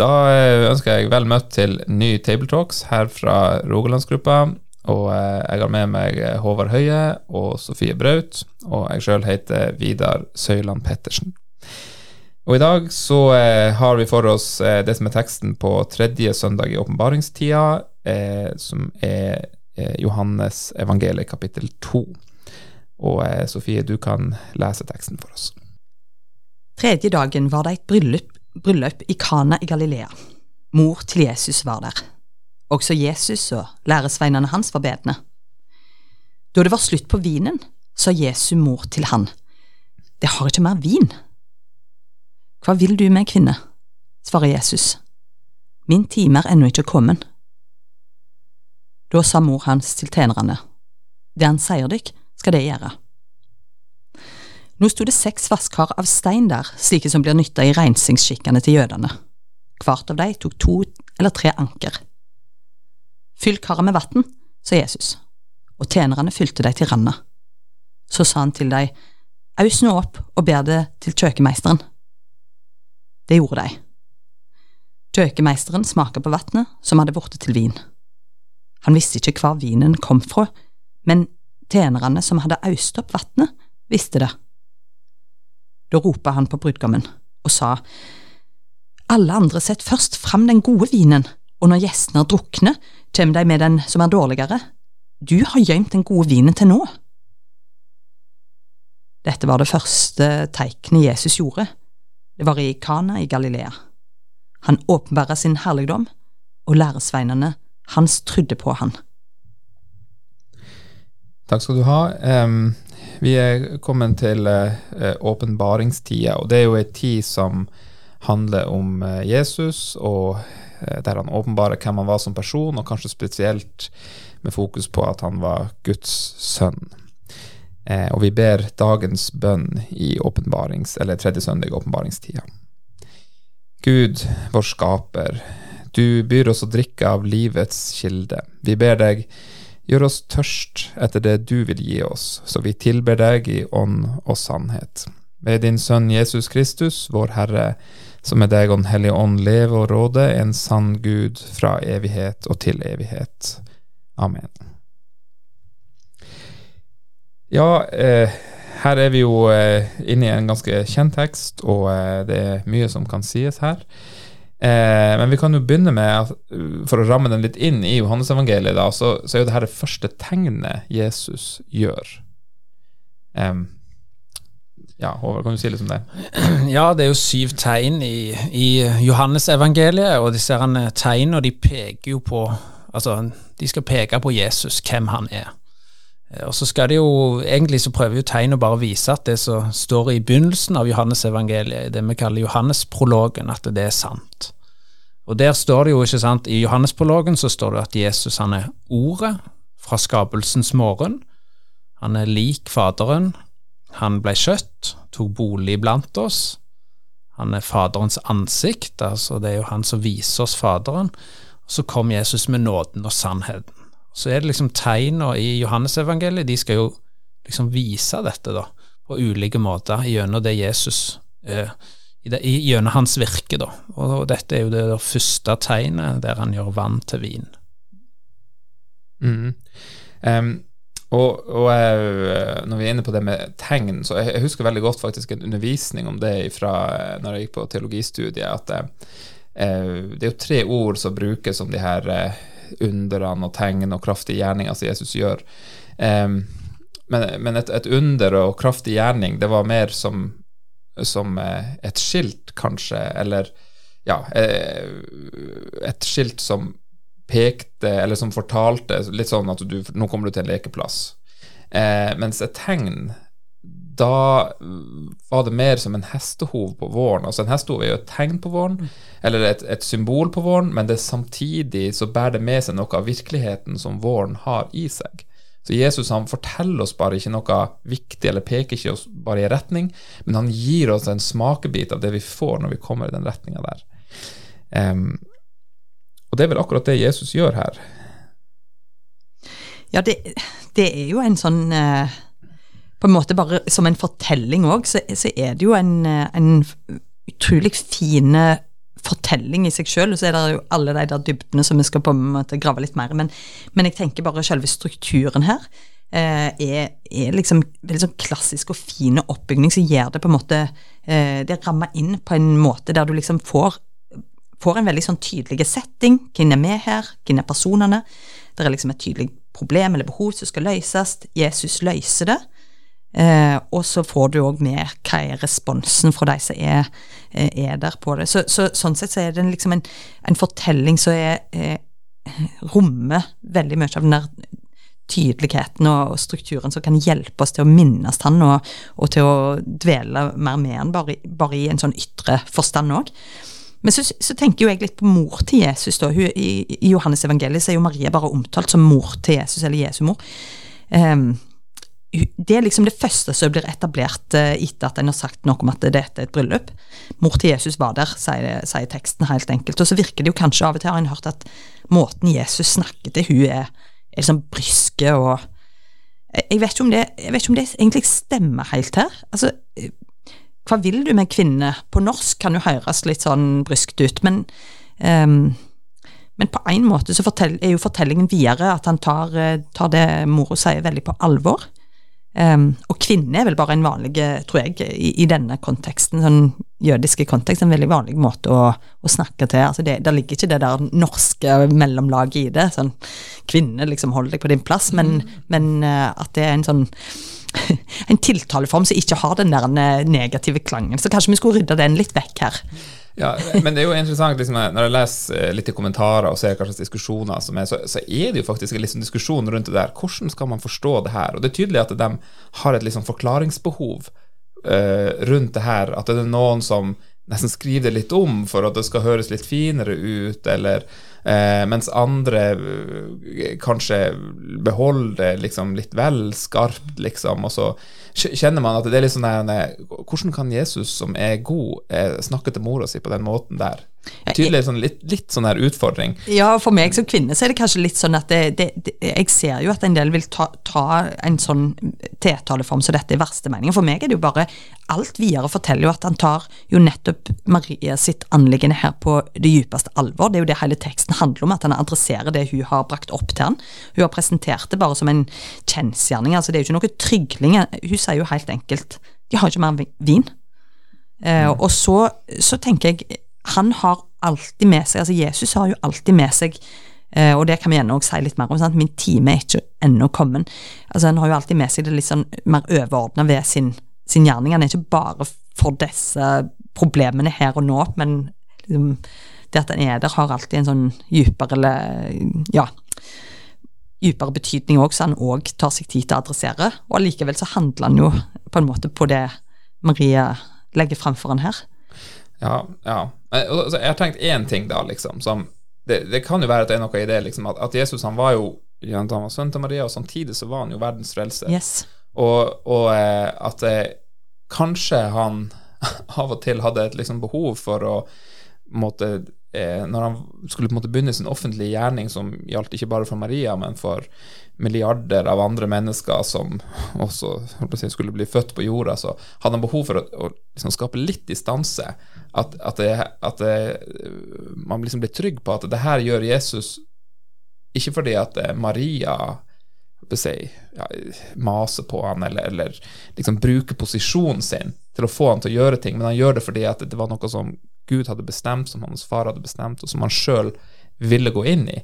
Da eh, ønsker jeg vel møtt til ny Tabletalks her fra Rogalandsgruppa. Og eh, jeg har med meg eh, Håvard Høie og Sofie Braut, og jeg sjøl heter Vidar Søyland Pettersen. Og i dag så har vi for oss det som er teksten på tredje søndag i åpenbaringstida, som er Johannes evangeliet kapittel 2. Og Sofie, du kan lese teksten for oss. Tredje dagen var det et bryllup bryllup i Kana i Galilea. Mor til Jesus var der. Også Jesus og læresveinene hans var bedne. Da det var slutt på vinen, sa Jesu mor til han, Det har ikke mer vin. Hva vil du med, kvinne? svarer Jesus. Min time er ennå ikke kommet. Da sa mor hans til tjenerne, Det han sier dykk, skal det gjøre. Nå sto det seks vasskar av stein der, slike som blir nytta i reinsingsskikkene til jødene. Hvert av dem tok to eller tre anker. Fyll karet med vann, sa Jesus, og tjenerne fylte dem til randa. Så sa han til dem, aus nå opp og ber det til kjøkkenmeisteren. Det gjorde de. Kjøkkenmeisteren smaket på vannet som hadde blitt til vin. Han visste ikke hvor vinen kom fra, men tjenerne som hadde aust opp vannet, visste det. Da ropte han på brudgommen og sa, Alle andre setter først fram den gode vinen, og når gjestene drukner, kommer de med den som er dårligere. Du har gjemt den gode vinen til nå. Dette var det første teiknet Jesus gjorde. Det var i Kana i Galilea. Han åpenbærer sin herligdom, og læresveinene hans trodde på han. Takk skal du ha. Vi er kommet til eh, åpenbaringstida, og det er jo ei tid som handler om eh, Jesus, og eh, der han åpenbarer hvem han var som person, og kanskje spesielt med fokus på at han var Guds sønn. Og vi ber dagens bønn i åpenbarings, eller tredje søndag i åpenbaringstida. Gud, vår skaper, du byr oss å drikke av livets kilde. Vi ber deg Gjør oss tørst etter det du vil gi oss, så vi tilber deg i ånd og sannhet. Ved din Sønn Jesus Kristus, vår Herre, som med deg og Den hellige ånd leve og råde, en sann Gud fra evighet og til evighet. Amen. Ja, eh, her er vi jo eh, inne i en ganske kjent tekst, og eh, det er mye som kan sies her. Eh, men vi kan jo begynne med, for å ramme den litt inn i Johannesevangeliet, da, så, så er jo det her det første tegnet Jesus gjør. Um, ja, Håvard, kan du si litt om det? Ja, det er jo syv tegn i, i Johannesevangeliet, og disse tegnene de peker jo på Altså, de skal peke på Jesus, hvem han er. Eh, og så skal det jo, Egentlig så prøver jo tegn å bare vise at det som står i begynnelsen av Johannesevangeliet, det vi kaller Johannesprologen, at det er sant. Og der står det jo, ikke sant, I Johannesprologen så står det at Jesus han er Ordet fra skapelsens morgen. Han er lik Faderen. Han ble kjøtt, tok bolig blant oss. Han er Faderens ansikt, altså det er jo han som viser oss Faderen. Og så kom Jesus med nåden og sannheten. Så er det liksom tegna i Johannesevangeliet, de skal jo liksom vise dette, da, på ulike måter gjennom det Jesus eh, gjennom hans virke, da. Og dette er jo det første tegnet der han gjør vann til vin. Mm. Um, og, og uh, når vi er inne på det med tegn, så jeg, jeg husker veldig godt faktisk en undervisning om det fra uh, når jeg gikk på teologistudiet, at uh, det er jo tre ord som brukes om de her underne og tegn og kraftige gjerninger som Jesus gjør. Um, men, men et, et, under og kraftig gjerning, det var mer som som eh, et skilt, kanskje, eller ja, eh, et skilt som pekte, eller som fortalte litt sånn at du, nå kommer du til en lekeplass. Eh, mens et tegn, da var det mer som en hestehov på våren. Altså En hestehov er jo et tegn på våren, eller et, et symbol på våren, men det samtidig så bærer det med seg noe av virkeligheten som våren har i seg. Så Jesus han forteller oss bare ikke noe viktig, eller peker ikke oss bare i retning, men han gir oss en smakebit av det vi får når vi kommer i den retninga der. Um, og det er vel akkurat det Jesus gjør her. Ja, det, det er jo en sånn eh, På en måte bare som en fortelling òg, så, så, er det jo en, eh, en utrolig fine fortelling i seg sjøl, og så er det jo alle de der dybdene som vi skal på en måte grave litt mer i. Men, men, jeg tenker bare selve strukturen her eh, er, er, liksom veldig sånn klassisk og fin oppbygning som gjør det på en måte eh, Det rammer inn på en måte der du liksom får får en veldig sånn tydelig setting. Hvem er med her? Hvem er personene? Det er liksom et tydelig problem eller behov som skal løses. Jesus løser det. Eh, og så får du òg med hva er responsen fra de som er, eh, er der på det. Så, så, sånn sett så er det liksom en, en fortelling som er, er, rommer veldig mye av den der tydeligheten og, strukturen som kan hjelpe oss til å minnes han og, og til å dvele mer med han, bare, bare i en sånn ytre forstand òg. Men så, så, tenker jo jeg litt på mor til Jesus. da. Hun, i, I Johannes evangeliet så er jo Maria bare omtalt som mor til Jesus, eller Jesu mor. Um, det er liksom det første som blir etablert uh, etter at en har sagt noe om at dette er et bryllup. Mor til Jesus var der, sier, sier, teksten helt enkelt. Og så virker det jo kanskje av og til, har en hørt at måten Jesus snakker til hun er, er liksom bryske og jeg vet, ikke om det, jeg vet ikke om det egentlig stemmer helt her. Altså, hva vil du med kvinne? På norsk kan jo høres litt sånn bryskt ut, men um, men på en måte så fortell, er jo fortellingen videre at han tar, eh, tar det mora sier, veldig på alvor. Um, og kvinne er vel bare en vanlig, tror jeg, i, i denne konteksten, sånn jødiske kontekst, en veldig vanlig måte å, å snakke til. altså det, Der ligger ikke det der norske mellomlaget i det. sånn Kvinne, liksom, hold deg på din plass, men, mm. men uh, at det er en sånn en tiltaleform som ikke har den der negative klangen. Så kanskje vi skulle rydde den litt vekk her. Ja, men det er jo interessant liksom, når jeg leser eh, litt i kommentarer og ser hva slags diskusjoner som er, så, så er det jo faktisk en liksom diskusjon rundt det der. Hvordan skal man forstå det her? Og det er tydelig at de har et liksom forklaringsbehov uh, rundt det her. At det er noen som nesten skrive det litt om for at det skal høres litt finere ut, eller Eh, mens andre eh, kanskje beholder det liksom litt vel skarpt, liksom. Og så kjenner man at det er litt sånn der Hvordan kan Jesus, som er god, eh, snakke til mora si på den måten der? Tydelig sånn, litt, litt, sånn her utfordring. Ja, for meg som kvinne så er det kanskje litt sånn at det, det, det, jeg ser jo at en del vil ta, ta en sånn tiltaleform som dette i verste mening. For meg er det jo bare Alt videre forteller jo at han tar jo nettopp Maria sitt anliggende her på det djupeste alvor. Det er jo det hele teksten handler om, at han adresserer det hun har brakt opp til han. Hun har presentert det bare som en kjensgjerning. altså Det er jo ikke noe trygling. Hun sier jo helt enkelt de har ikke mer vin. Mm. Uh, og så, så tenker jeg han har alltid med seg altså Jesus har jo alltid med seg eh, og det kan vi gjerne også si litt mer om. Sant? Min time er ikke ennå kommet. Altså, han har jo alltid med seg det litt sånn mer overordna ved sin, sin, gjerning. Han er ikke bare for disse problemene her og nå, men liksom, det at han er der, har alltid en sånn dypere eller ja, dypere betydning òg, så han òg tar seg tid til å adressere. Og allikevel så handler han jo på en måte på det Marie legger framfor han her. Ja, ja. Altså, jeg har tenkt én ting, da, liksom. Som, det, det, kan jo være at det er noe i det, liksom, at, at Jesus han var jo han var sønn til Maria, og samtidig så var han jo verdens frelser. Yes. Og, og eh, at eh, kanskje han av og til hadde et liksom, behov for å måtte eh, Når han skulle på en måte begynne sin offentlige gjerning, som gjaldt ikke bare for Maria, men for milliarder av andre mennesker som også si, skulle bli født på jorda, så hadde han behov for å, å liksom skape litt distanse. At, at, det, at det, man liksom blir trygg på at det her gjør Jesus ikke fordi at Maria si, ja, maser på han eller, eller liksom bruker posisjonen sin til å få han til å gjøre ting, men han gjør det fordi at det var noe som Gud hadde bestemt, som hans far hadde bestemt, og som han sjøl ville gå inn i.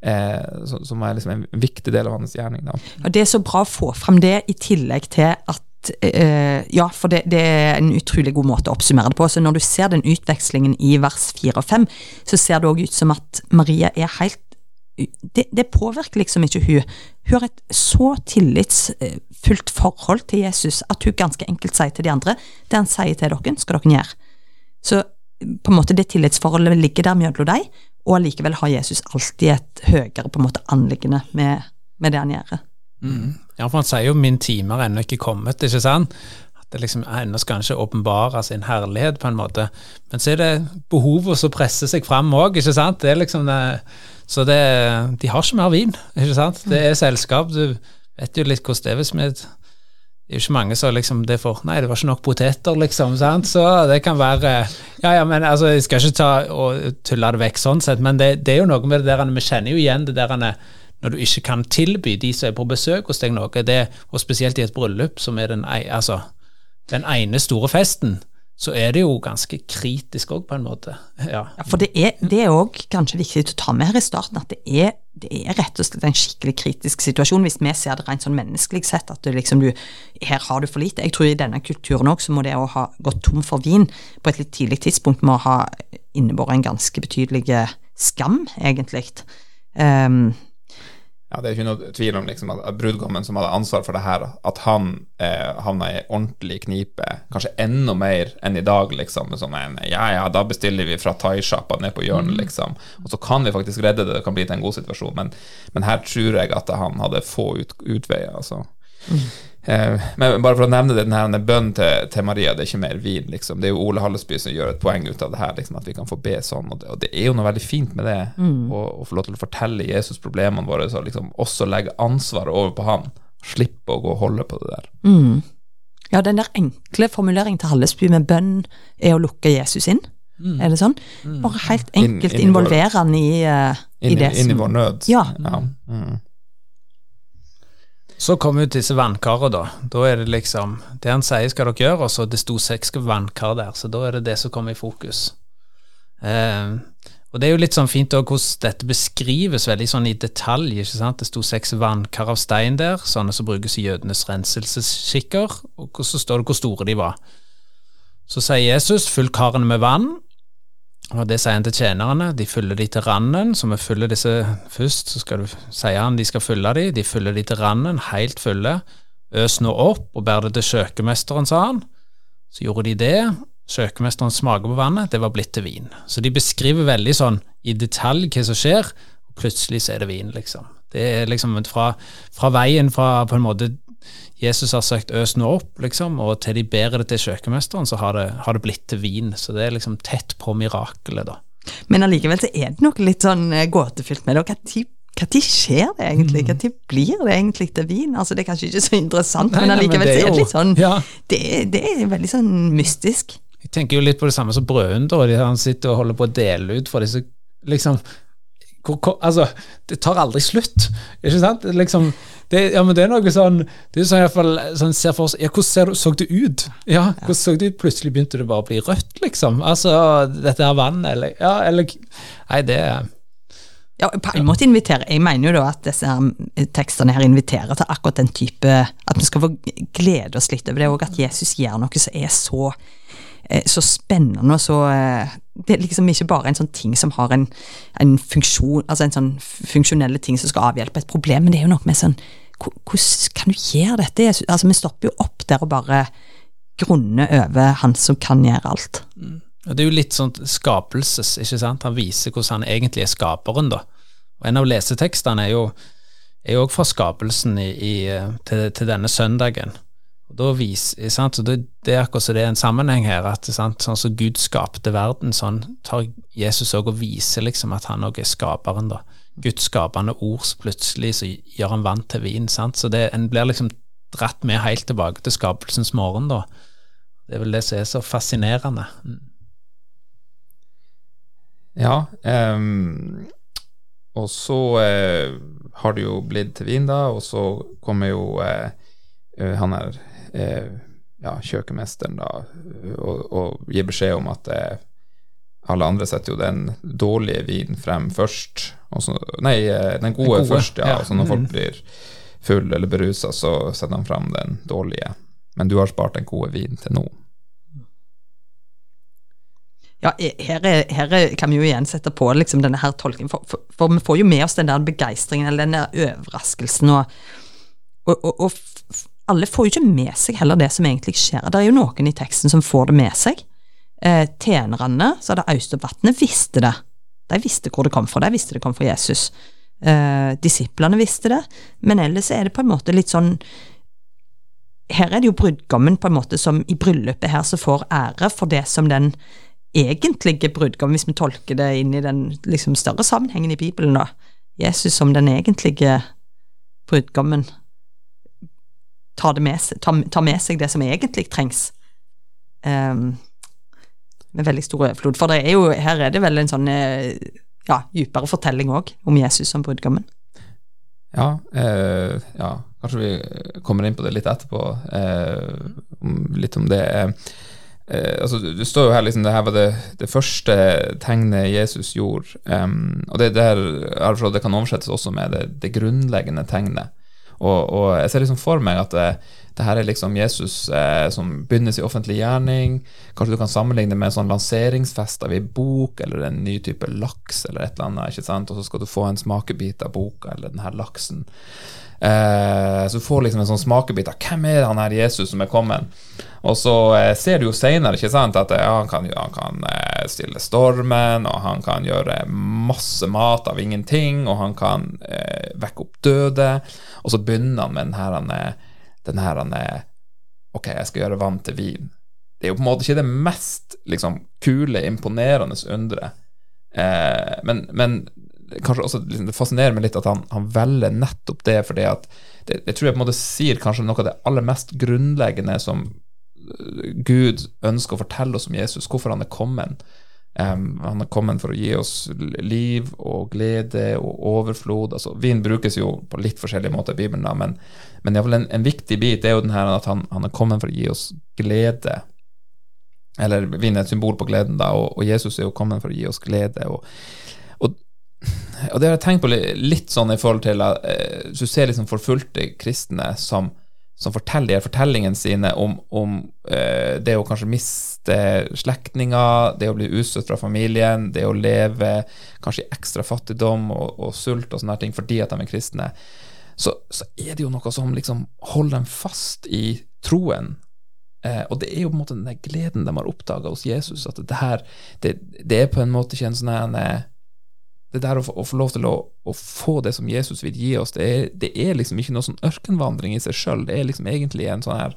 Eh, som er liksom en viktig del av hans gjerning. Da. Og Det er så bra å få fram det, i tillegg til at Uh, ja, for det, det, er en utrolig god måte å oppsummere det på. Så Når du ser den utvekslingen i vers 4 og 5, så ser det òg ut som at Maria er helt det, det påvirker liksom ikke hun. Hun har et så tillitsfullt forhold til Jesus at hun ganske enkelt sier til de andre det han sier til dere, skal dere gjøre. Så på en måte det tillitsforholdet ligger der mellom dem, og allikevel har Jesus alltid et høyere på en måte anliggende med, med det han gjør. Mm. Ja, for han sier jo 'min time har ennå ikke kommet', ikke sant? At det liksom ennå skal han ikke åpenbare sin herlighet, på en måte. Men så er det behovet som presser seg fram òg, ikke sant? Det er liksom så det, de har ikke mer vin, ikke sant? Det er selskap. Du vet jo litt hvordan det er hvis vi det er jo ikke mange som liksom det får Nei, det var ikke nok poteter, liksom. sant? Så det kan være Ja, ja, men altså, jeg skal ikke ta og tulle det vekk sånn sett, men det, det er jo noe med det der Vi kjenner jo igjen det der når du ikke kan tilby de som er på besøk hos deg noe, det, og spesielt i et bryllup, som er den, altså, den ene store festen, så er det jo ganske kritisk òg, på en måte. Ja. Ja, for det er, det også kanskje viktig å ta med her i starten, at det er, det er rett og slett en skikkelig kritisk situasjon, hvis vi ser det rent sånn menneskelig sett, at liksom du, her har du for lite. Jeg tror i denne kulturen òg så må det å ha gått tom for vin på et litt tidlig tidspunkt må ha innebåret en ganske betydelig skam, egentlig. Um, ja, Det er ikke noe tvil om liksom, at brudgommen som hadde ansvar for det her, at han eh, havna i ordentlig knipe, kanskje enda mer enn i dag, liksom. Med sånn en Ja, ja, da bestiller vi fra thaisjappa ned på hjørnet, mm. liksom. Og så kan vi faktisk redde det, det kan bli til en god situasjon. Men, men her tror jeg at han hadde få ut, utveier, altså. Mm. Eh, men bare for å nevne det, denne bønnen til, til, Maria, det er ikke mer vin, liksom. Det er jo Ole Hallesby som gjør et poeng ut av det her, liksom, at vi kan få be sånn. Og det, og det er jo noe veldig fint med det, mm. å, å, få lov til å fortelle Jesus problemene våre, så liksom også legge ansvaret over på han. Slippe å gå og holde på det der. Mm. Ja, den der enkle formuleringen til Hallesby med bønn er å lukke Jesus inn. Mm. Er det sånn? Mm. Bare helt enkelt involvere han i, uh, i, det som Inn i vår nød. Ja. ja. Mm. Så kommer ut disse vannkarene, da. Da er det liksom Det han sier skal dere gjøre, og så det sto seks vannkar der, så da er det det som kommer i fokus. Eh, og det er jo litt sånn fint også hvordan dette beskrives veldig sånn i detalj. ikke sant? Det sto seks vannkar av stein der, sånne som brukes i jødenes renselsesskikker, og så står det hvor store de var. Så sier Jesus, fyll karene med vann, og Det sier han til tjenerne. De fyller de til randen. Så vi fyller disse først, så skal du, sier han de skal fylle de. De fyller de til randen, helt fulle. Øs nå opp og bær det til kjøkkenmesteren, sa han. Så gjorde de det. Kjøkkenmesteren smaker på vannet, det var blitt til vin. Så de beskriver veldig sånn i detalj hva som skjer, og plutselig så er det vin, liksom. Det er liksom fra, fra veien fra på en måte Jesus har sagt 'øs nå opp', liksom, og til de bærer det til kjøkkenmesteren, så har det, har det, blitt til vin. Så det er liksom tett på mirakelet, da. Men allikevel så er det noe litt sånn eh, gåtefylt med det. Når skjer det egentlig? Når mm. blir det egentlig til vin? Altså Det er kanskje ikke så interessant, nei, men allikevel så er det litt sånn ja. det, det, er veldig sånn mystisk. Jeg tenker jo litt på det samme som brødunder, og han sitter og holder på å dele ut for disse liksom hvor, altså, det tar aldri slutt, ikke sant? Liksom, det, ja, men det er noe sånn Det er sånn, i hvert fall, sånn ser for oss, Ja, hvordan så det ut? Ja, hvordan så det ut? Plutselig begynte det bare å bli rødt, liksom. Altså, dette her vannet, eller Ja, eller Nei, det ja, på en måte inviterer Jeg mener jo da at disse her tekstene her inviterer til akkurat den type At vi skal få glede oss litt over det, og at Jesus gjør noe som er så Eh, så spennende og så eh, Det er liksom ikke bare en sånn ting som har en, en funksjon, altså en sånn funksjonelle ting som skal avhjelpe et problem, men det er jo noe med sånn Hvordan kan du gjøre dette? Altså, vi stopper jo opp der og bare grunner over han som kan gjøre alt. Mm. Det er jo litt sånn skapelses, ikke sant? Han viser hvordan han egentlig er skaperen, da. Og En av lesetekstene er jo òg fra skapelsen i, i, til, til, denne søndagen. Da viser, sant? Så det, det, er akkurat så det er en sammenheng her, at sant? sånn som Gud skapte verden, sånn tar Jesus òg og viser liksom at han òg er skaperen, da. Guds skapende ord, plutselig så gjør han vann til vin, sant. Så det, en blir liksom dratt med helt tilbake til skapelsens morgen, da. Det er vel det som er så fascinerende. Mm. Ja, um, og så uh, har det jo blitt til vin, da, og så kommer jo uh, han er eh, ja, kjøkkenmesteren da, og, og gir beskjed om at eh, alle andre setter jo den dårlige vinen frem først. Så, nei, eh, den gode, den gode, først, ja. ja. Så når folk mm. blir full eller berusa, så setter han frem den dårlige. Men du har spart den gode vinen til nå. ja, her, er, her er, kan vi jo igjen sette på liksom denne her tolkningen, for, for, for, vi får jo med oss den der begeistringen, eller den der overraskelsen, og, og, og, og, alle får jo ikke med seg heller det som egentlig skjer. Det er jo noen i teksten som får det med seg. Eh, tjenerne, så er det Austervatnet, visste det. De visste hvor det kom fra, de visste det kom fra Jesus. Eh, disiplene visste det, men ellers er det på en måte litt sånn Her er det jo brudgommen på en måte som i bryllupet her som får ære for det som den egentlige brudgommen, hvis vi tolker det inn i den liksom, større sammenhengen i Bibelen, da. Jesus som den egentlige brudgommen tar, med, tar, tar med, seg det som egentlig trengs. Um, med veldig stor overflod. For er jo, her er det vel en sånn eh, ja, dypere fortelling òg om Jesus som brudgommen. Ja, eh, ja, kanskje vi kommer inn på det litt etterpå. Eh, litt om det. Eh, eh, altså, du står jo her liksom, det her var det, det første tegnet Jesus gjorde. Um, og det der det kan oversettes også med det, det grunnleggende tegnet. Og, og, jeg ser liksom for meg at det, det her er liksom Jesus eh, som begynner sin offentlige gjerning. Kanskje du kan sammenligne det med en sånn lanseringsfest av en bok eller en ny type laks eller et eller annet, ikke sant? og så skal du få en smakebit av boka eller den her laksen. Eh, så du får liksom en sånn smakebit av hvem er det han her Jesus som er kommet. Og så eh, ser du jo seinere at ja, han kan, han kan eh, stille stormen, og han kan gjøre masse mat av ingenting, og han kan eh, vekke opp døde. Og så begynner han med den her, han, den her han, Ok, jeg skal gjøre vann til vin. Det er jo på en måte ikke det mest liksom, kule, imponerende underet. Eh, men, men kanskje også liksom, Det fascinerer meg litt at han, han velger nettopp det, fordi at det, det, tror jeg på en måte sier kanskje noe av det aller mest grunnleggende som Gud ønsker å fortelle oss om Jesus, hvorfor han er kommet. Um, han er kommet for å gi oss liv og glede og overflod. Altså, vin brukes jo på litt forskjellige måter i Bibelen, da, men, men en, en, viktig bit er jo den her at han, han, er kommet for å gi oss glede. Eller vin er et symbol på gleden, da, og, og Jesus er jo kommet for å gi oss glede. og og det har jeg tenkt på litt sånn i forhold til at eh, du ser liksom forfulgte kristne som, som forteller fortellingene sine om, om eh, det å kanskje miste slektninger, det å bli utstøtt fra familien, det å leve kanskje i ekstra fattigdom og, og sult og sånne ting fordi at de er kristne, så, så, er det jo noe som liksom holder dem fast i troen. Eh, og det er jo på en måte den gleden de har oppdaga hos Jesus, at det her det, det, er på en måte ikke en sånn det der å å få lov til å, å, få det som Jesus vil gi oss, det er, det er liksom ikke noe sånn ørkenvandring i seg sjøl. Det er liksom egentlig en sånn her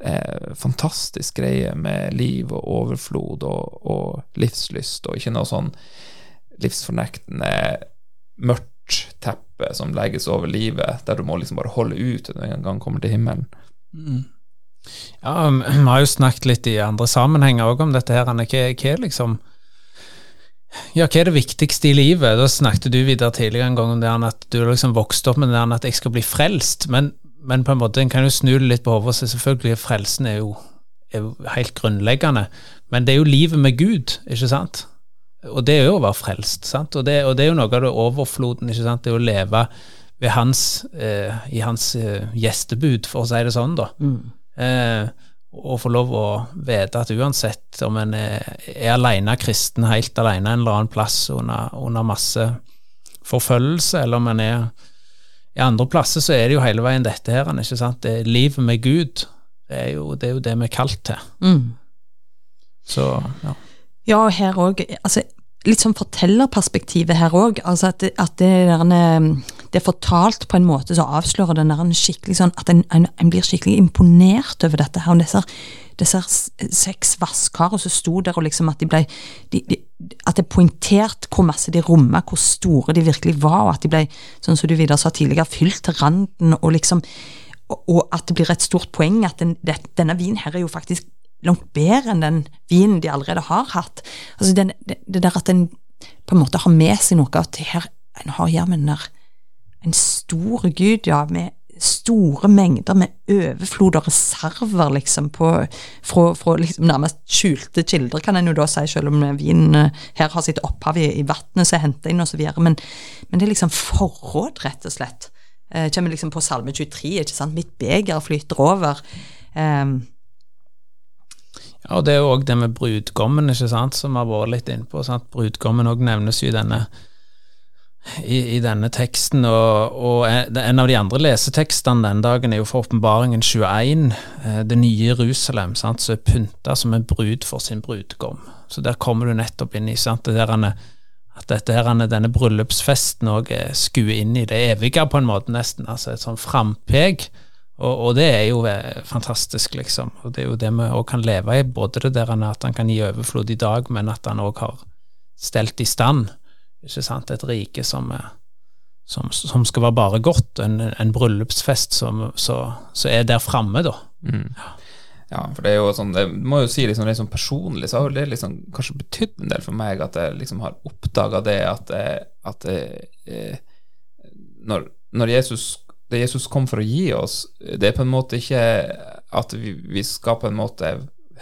eh, fantastisk greie med liv og overflod og, og, livslyst, og ikke noe sånn livsfornektende mørkt teppe som legges over livet, der du må liksom bare holde ut til du en gang kommer til himmelen. Mm. Ja, vi har jo snakket litt i andre sammenhenger òg om dette her. Hva er liksom ja, hva er det viktigste i livet? Da snakket du videre tidligere en gang om det at du liksom vokste opp med det at jeg skal bli frelst, men, men på en måte en kan jo snu det litt på hodet, så selvfølgelig frelsen er jo, er jo helt grunnleggende, men det er jo livet med Gud, ikke sant? Og det er jo å være frelst, sant? Og det, og det er jo noe av det overfloden, ikke sant? Det å leve hans, eh, i hans eh, gjestebud, for å si det sånn, da. Mm. Eh, å få lov å vite at uansett om en er, er alene kristen, helt alene en eller annen plass under, under masse forfølgelse, eller om en er i andre plasser, så er det jo hele veien dette her, ikke sant. Det er livet med Gud. Det er jo det, er jo det vi er kalt til. Mm. Så, ja. Ja, og her òg altså, litt sånn fortellerperspektivet her òg. Altså at, at det, der, det, er fortalt på en måte som avslører den der skikkelig sånn At en, en, en, blir skikkelig imponert over dette her. Disse, disse seks vasskarer som sto der, og liksom at de ble de, de, At det er poengtert hvor masse de romma, hvor store de virkelig var, og at de ble, sånn som du videre sa tidligere, fylt til randen, og liksom og at det blir et stort poeng at den, det, denne vinen her er jo faktisk langt bedre enn den vinen de allerede har hatt. Altså den, det, det, der at en på en måte har med seg noe at her En har jammen en stor gud, ja, med store mengder med overflod og reserver, liksom, på, fra, fra liksom nærmest skjulte kilder, kan en jo da si, selv om vinen eh, her har sitt opphav i, i vannet som er henta inn, osv. Men, men det er liksom forråd, rett og slett. Eh, kommer liksom på Salme 23, ikke sant. Mitt beger flyter over. Um, Ja, og det er jo òg det med brudgommen, ikke sant, som vi har vært litt innpå. Brudgommen òg nevnes jo i denne i, i, denne teksten, og, og, en av de andre lesetekstene den dagen er jo for åpenbaringen 21, eh, det nye Jerusalem, sant, som er pynta som en brud for sin brudgom. Så der kommer du nettopp inn i sant, det der, at dette her, denne bryllupsfesten òg skuer inn i det evige, på en måte, nesten. altså Et sånn frampek. Og, og, det er jo eh, fantastisk, liksom. Og det er jo det vi òg kan leve i, både det der at han kan gi overflod i dag, men at han òg har stelt i stand ikke sant, et rike som, eh, som, som skal være bare godt, en, en bryllupsfest som, så, så, er der framme, da. Mm. Ja, for det er jo sånn, jeg må jo si liksom, liksom personlig, så har det liksom kanskje betydd en del for meg at jeg liksom har oppdaga det at, jeg, at jeg, eh, når, når, Jesus det Jesus kom for å gi oss, det er på en måte ikke at vi, vi skal på en måte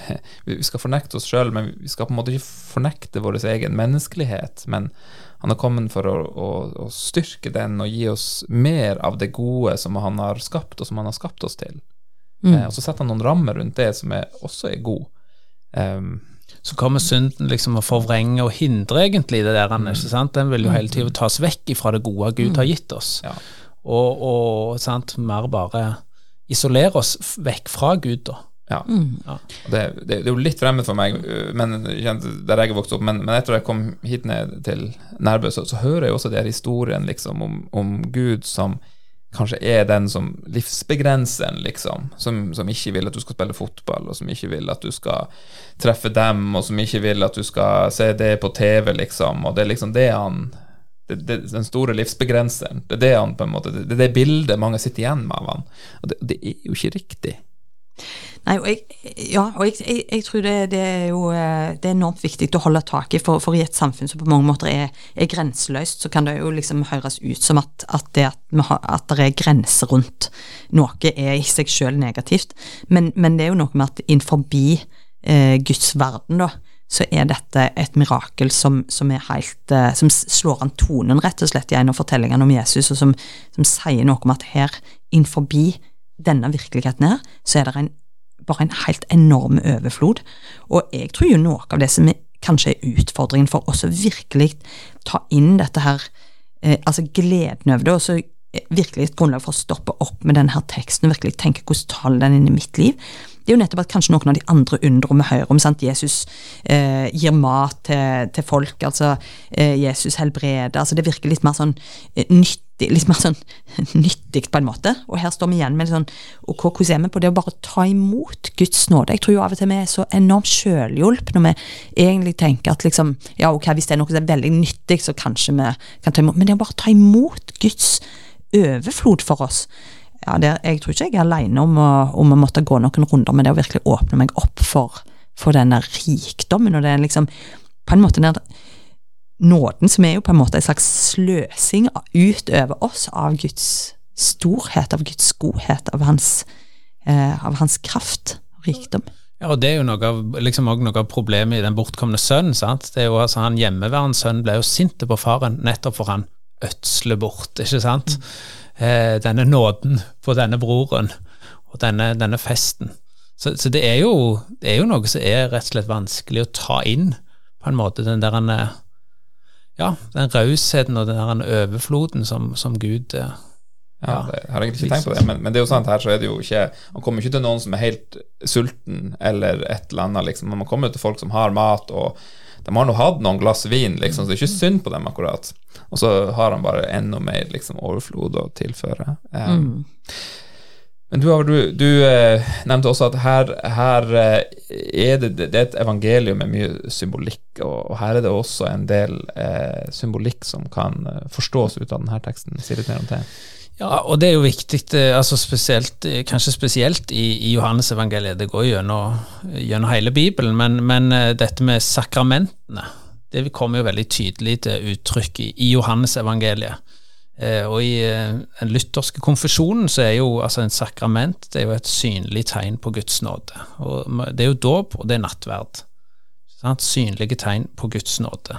vi skal fornekte oss sjøl, men vi skal på en måte ikke fornekte vår egen menneskelighet. Men han har kommet for å, å, å, styrke den og gi oss mer av det gode som han har skapt, og som han har skapt oss til. Mm. Eh, og så setter han noen rammer rundt det som er, også er god. Um, så kommer synden liksom å forvrenge og hindre egentlig det der. Mm. ikke sant? Den vil jo hele tiden tas vekk fra det gode Gud har gitt oss. Ja. Og, og sant, mer bare isolere oss vekk fra Gud, da. Ja. Mm. ja. Det, det, det, er jo litt fremmed for meg men, der jeg er vokst opp, men, men etter at jeg kom hit ned til Nærbø, så, så, hører jeg også de her historiene liksom, om, om, Gud som kanskje er den som livsbegrenseren, liksom. Som, som, ikke vil at du skal spille fotball, og som ikke vil at du skal treffe dem, og som ikke vil at du skal se det på TV, liksom. Og det er liksom det han det, det, den store livsbegrenseren. Det er det han på en måte, det er det bildet mange sitter igjen med av han. Og det, det er jo ikke riktig. Nei, og jeg, ja, og jeg, jeg, jeg tror det, det, er jo eh, det er enormt viktig å holde tak i, for, for i et samfunn som på mange måter er, er grenseløst, så kan det jo liksom høres ut som at, at, det, at, har, at det er grenser rundt noe er i seg sjøl negativt, men, men, det er jo noe med at innenfor eh, Guds verden, da, så er dette et mirakel som, som, helt eh, Som slår an tonen, rett og slett, i en av fortellingene om Jesus, og som, som sier noe om at her, innenfor denne virkeligheten her, så er det en, bare en helt enorm overflod. Og jeg tror jo noe av det som kanskje er utfordringen for oss å virkelig ta inn dette her, eh, altså gleden over det, og så virkelig et grunnlag for å stoppe opp med denne her teksten og virkelig tenke hvordan taler den inn i mitt liv, det er jo nettopp at kanskje noen av de andre undrene vi hører om, sant? Jesus eh, gir mat til, til folk, altså eh, Jesus helbreder, altså det virker litt mer sånn eh, nyttig, litt mer sånn nyttig på en måte. Og her står vi igjen med sånn, og hvordan er vi på det å bare ta imot Guds nåde? Jeg tror jo av og til vi er så enormt sjølhjulp når vi egentlig tenker at liksom, ja ok, hvis det er noe som er veldig nyttig, så kanskje vi kan ta imot, men det å bare ta imot Guds overflod for oss, ja, det, jeg tror ikke jeg er aleine om, om, å måtte gå noen runder med det å virkelig åpne meg opp for, for denne rikdommen, og det er liksom på en måte den nåden som er jo på en måte en slags sløsing utover oss av Guds storhet, av Guds godhet, av hans, eh, av hans kraft og rikdom. Ja, og Det er jo noe av, liksom noe av problemet i den bortkomne sønnen. sant? Det er jo altså Han hjemmeværende sønnen ble jo sint på faren nettopp for han ødsler bort, ikke sant? Mm denne nåden på denne broren og denne, denne festen. Så, så det, er jo, det, er jo, noe som er rett og slett vanskelig å ta inn, på en måte. Den der ja, den rausheten og den der overfloden som, som Gud eh, ja, det, jeg har egentlig ikke tenkt på det, men, men, det er jo sant her så er det jo ikke Man kommer ikke til noen som er helt sulten eller et eller annet, liksom. Man kommer til folk som har mat, og de har nå hatt noen glass vin, liksom, så det er ikke synd på dem, akkurat. Og så har han bare enda mer liksom, overflod å tilføre. Um, mm. Men du, du, du uh, nevnte også at her, her uh, er det, det, er et evangelium med mye symbolikk, og, og her er det også en del uh, symbolikk som kan forstås ut av denne teksten. Si litt mer om det. Ja, og det er jo viktig, eh, altså spesielt, eh, kanskje spesielt i, i Johannes-evangeliet. Det går gjennom, gjennom hele Bibelen, men, men, eh, dette med sakramentene det kommer jo veldig tydelig til uttrykk i, i Johannes-evangeliet. Eh, og i den lutherske konfesjonen så er jo altså en sakrament det er jo et synlig tegn på Guds nåde. Og Det er jo dåp, og det er nattverd. Sant? Synlige tegn på Guds nåde.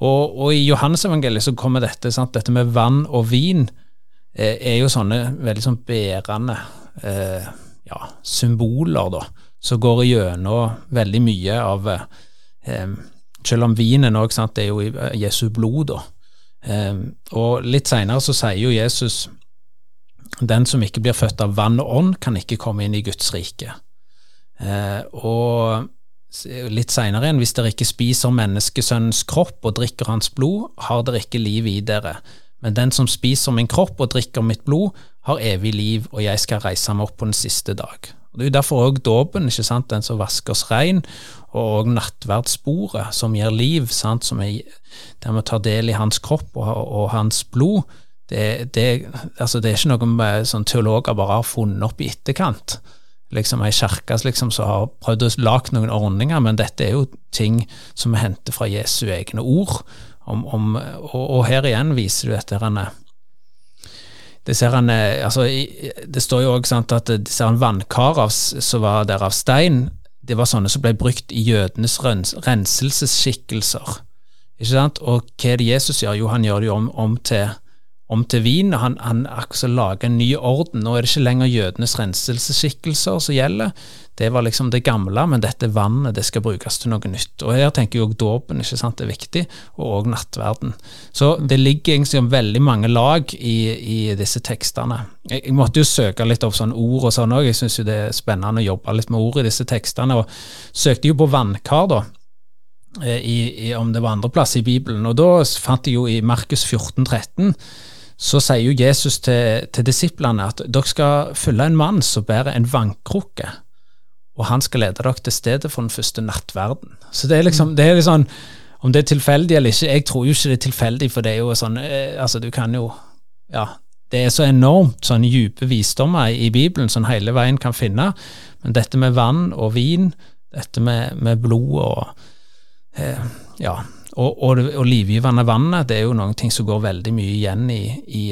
Og, og i Johannes-evangeliet så kommer dette, sant? dette med vann og vin Eh, er jo sånne veldig sånn bærende eh, ja, symboler, da, som går gjennom veldig mye av eh, Selv om vinen òg, det er jo eh, Jesu blod, da. Eh, og litt seinere så sier jo Jesus den som ikke blir født av vann og ånd, kan ikke komme inn i Guds rike. Eh, og litt seinere igjen, hvis dere ikke spiser menneskesønnens kropp og drikker hans blod, har dere ikke liv i dere. Men den som spiser min kropp og drikker mitt blod, har evig liv, og jeg skal reise meg opp på den siste dag. Og Det er jo derfor òg dåpen, ikke sant, den som vasker oss rein, og òg nattverdssporet, som gir liv, sant, som er, der vi tar del i hans kropp og, og hans blod, det, det, altså det, er ikke noe sånn teologer bare har funnet opp i etterkant. Liksom Ei kirke liksom, som har prøvd å lage noen ordninger, men dette er jo ting som vi henter fra Jesu egne ord. Om, om, og, og, her igjen viser du dette henne. det, ser han, altså, det står jo òg at disse vannkarene som var der av stein, det var sånne som ble brukt i jødenes rens, renselsesskikkelser. Ikke sant? Og hva er det Jesus gjør? Jo, han gjør det jo om, om til om til vin. Han, han akkurat lager en ny orden. Nå er det ikke lenger jødenes renselsesskikkelser som gjelder. Det var liksom det gamle, men dette vannet det skal brukes til noe nytt. Og Her tenker jeg òg dåpen ikke sant, er viktig, og òg nattverden. Så det ligger egentlig veldig mange lag i, i disse tekstene. Jeg, jeg, måtte jo søke litt opp sånne ord og sånn òg. Jeg syns det er spennende å jobbe litt med ord i disse tekstene. og Søkte jo på vannkar, da. Eh, I, i, om det var andreplass i Bibelen. Og da fant jeg jo i Markus 14, 13 så sier jo Jesus til, til disiplene at dere skal følge en mann som bærer en vannkrukke, og han skal lede dere til stedet for den første nattverden. Så det er liksom, det er liksom Om det er tilfeldig eller ikke, jeg tror jo ikke det er tilfeldig, for det er jo sånn eh, Altså, du kan jo Ja. Det er så enormt sånn dype visdommer i Bibelen som hele veien kan finne, men dette med vann og vin, dette med, med blod og eh, Ja, og, og, og livgivende vannet det er jo noen ting som går veldig mye igjen i, i,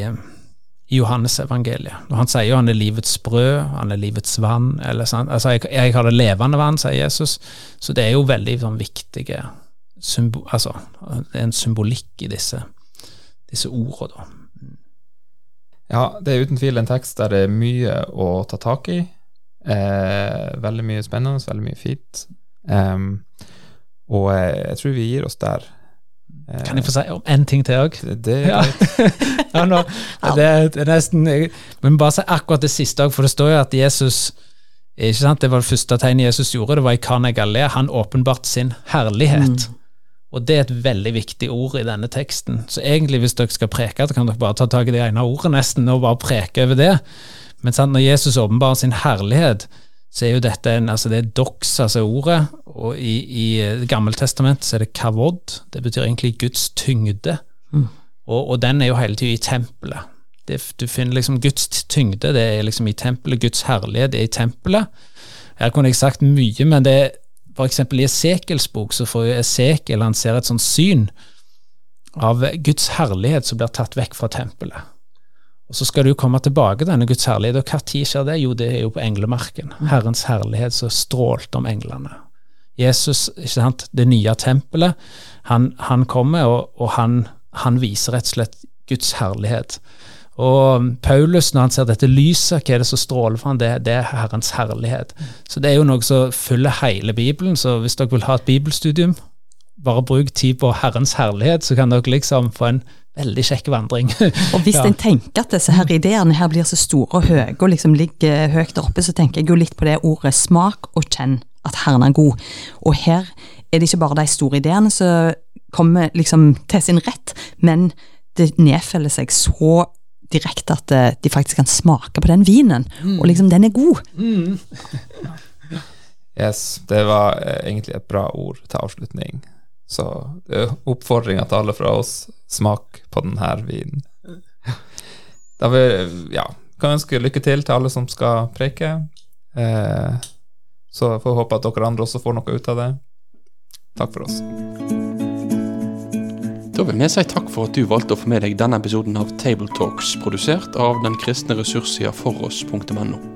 i Johannes-evangeliet. Når Han sier jo han er livets brød, han er livets vann. Eller, altså, jeg, jeg, har det levende vann, sier Jesus. Så det er jo veldig sånn, viktige altså, Det er en symbolikk i disse, disse ordene, da. Ja, det er uten tvil en tekst der det er mye å ta tak i. Eh, veldig mye spennende, veldig mye fint. Um, og eh, jeg tror vi gir oss der. Kan jeg få si om én ting til òg? Det, ja. ja, no, det, det, er nesten Men bare si akkurat det siste òg, for det står jo at Jesus ikke sant, Det var det første tegnet Jesus gjorde, det var i Kana Galilea. Han åpenbart sin herlighet. Mm. Og det er et veldig viktig ord i denne teksten. Så egentlig, hvis dere skal preke, så kan dere bare ta tak i det ene ordet nesten, og bare preke over det. Men sant, når Jesus åpenbarer sin herlighet, så er jo dette en, altså det er dox, altså ordet, og i, i Gammeltestamentet så er det kavod. Det betyr egentlig Guds tyngde, mm. og, og, den er jo hele tida i tempelet. Det, du finner liksom Guds tyngde, det er liksom i tempelet, Guds herlighet er i tempelet. Her kunne jeg sagt mye, men det er eksempel i Esekels bok så får jo Esekel han ser et sånt syn av Guds herlighet som blir tatt vekk fra tempelet. Og Så skal du komme tilbake, denne Guds herlighet. Og når skjer det? Jo, det er jo på englemarken. Mm. Herrens herlighet som strålte om englene. Jesus, ikke sant, det nye tempelet, han, han kommer, og, og han, han, viser rett og slett Guds herlighet. Og Paulus, når han ser dette lyset, hva er det som stråler for ham? Det, det, er Herrens herlighet. Så det er jo noe som fyller hele Bibelen. Så hvis dere vil ha et bibelstudium, bare bruk tid på Herrens herlighet, så kan dere liksom få en veldig kjekk vandring. og Hvis ja. en tenker at disse her ideene her blir så store og høye og liksom ligger høyt der oppe, så tenker jeg jo litt på det ordet smak og kjenn at Herren er god. Og her er det ikke bare de store ideene som kommer liksom til sin rett, men det nedfeller seg så direkte at eh, de faktisk kan smake på den vinen, mm. og liksom, den er god. Mm. yes, det var eh, egentlig et bra ord til avslutning. Så det er oppfordringa til alle fra oss smak på denne vinen. Da vil ja, kan ønske lykke til til alle som skal preike. Eh, så får vi håpe at dere andre også får noe ut av det. Takk for oss. Da vil vi si takk for at du valgte å få med deg denne episoden av Tabletalks, produsert av den kristne ressurssida foross.no.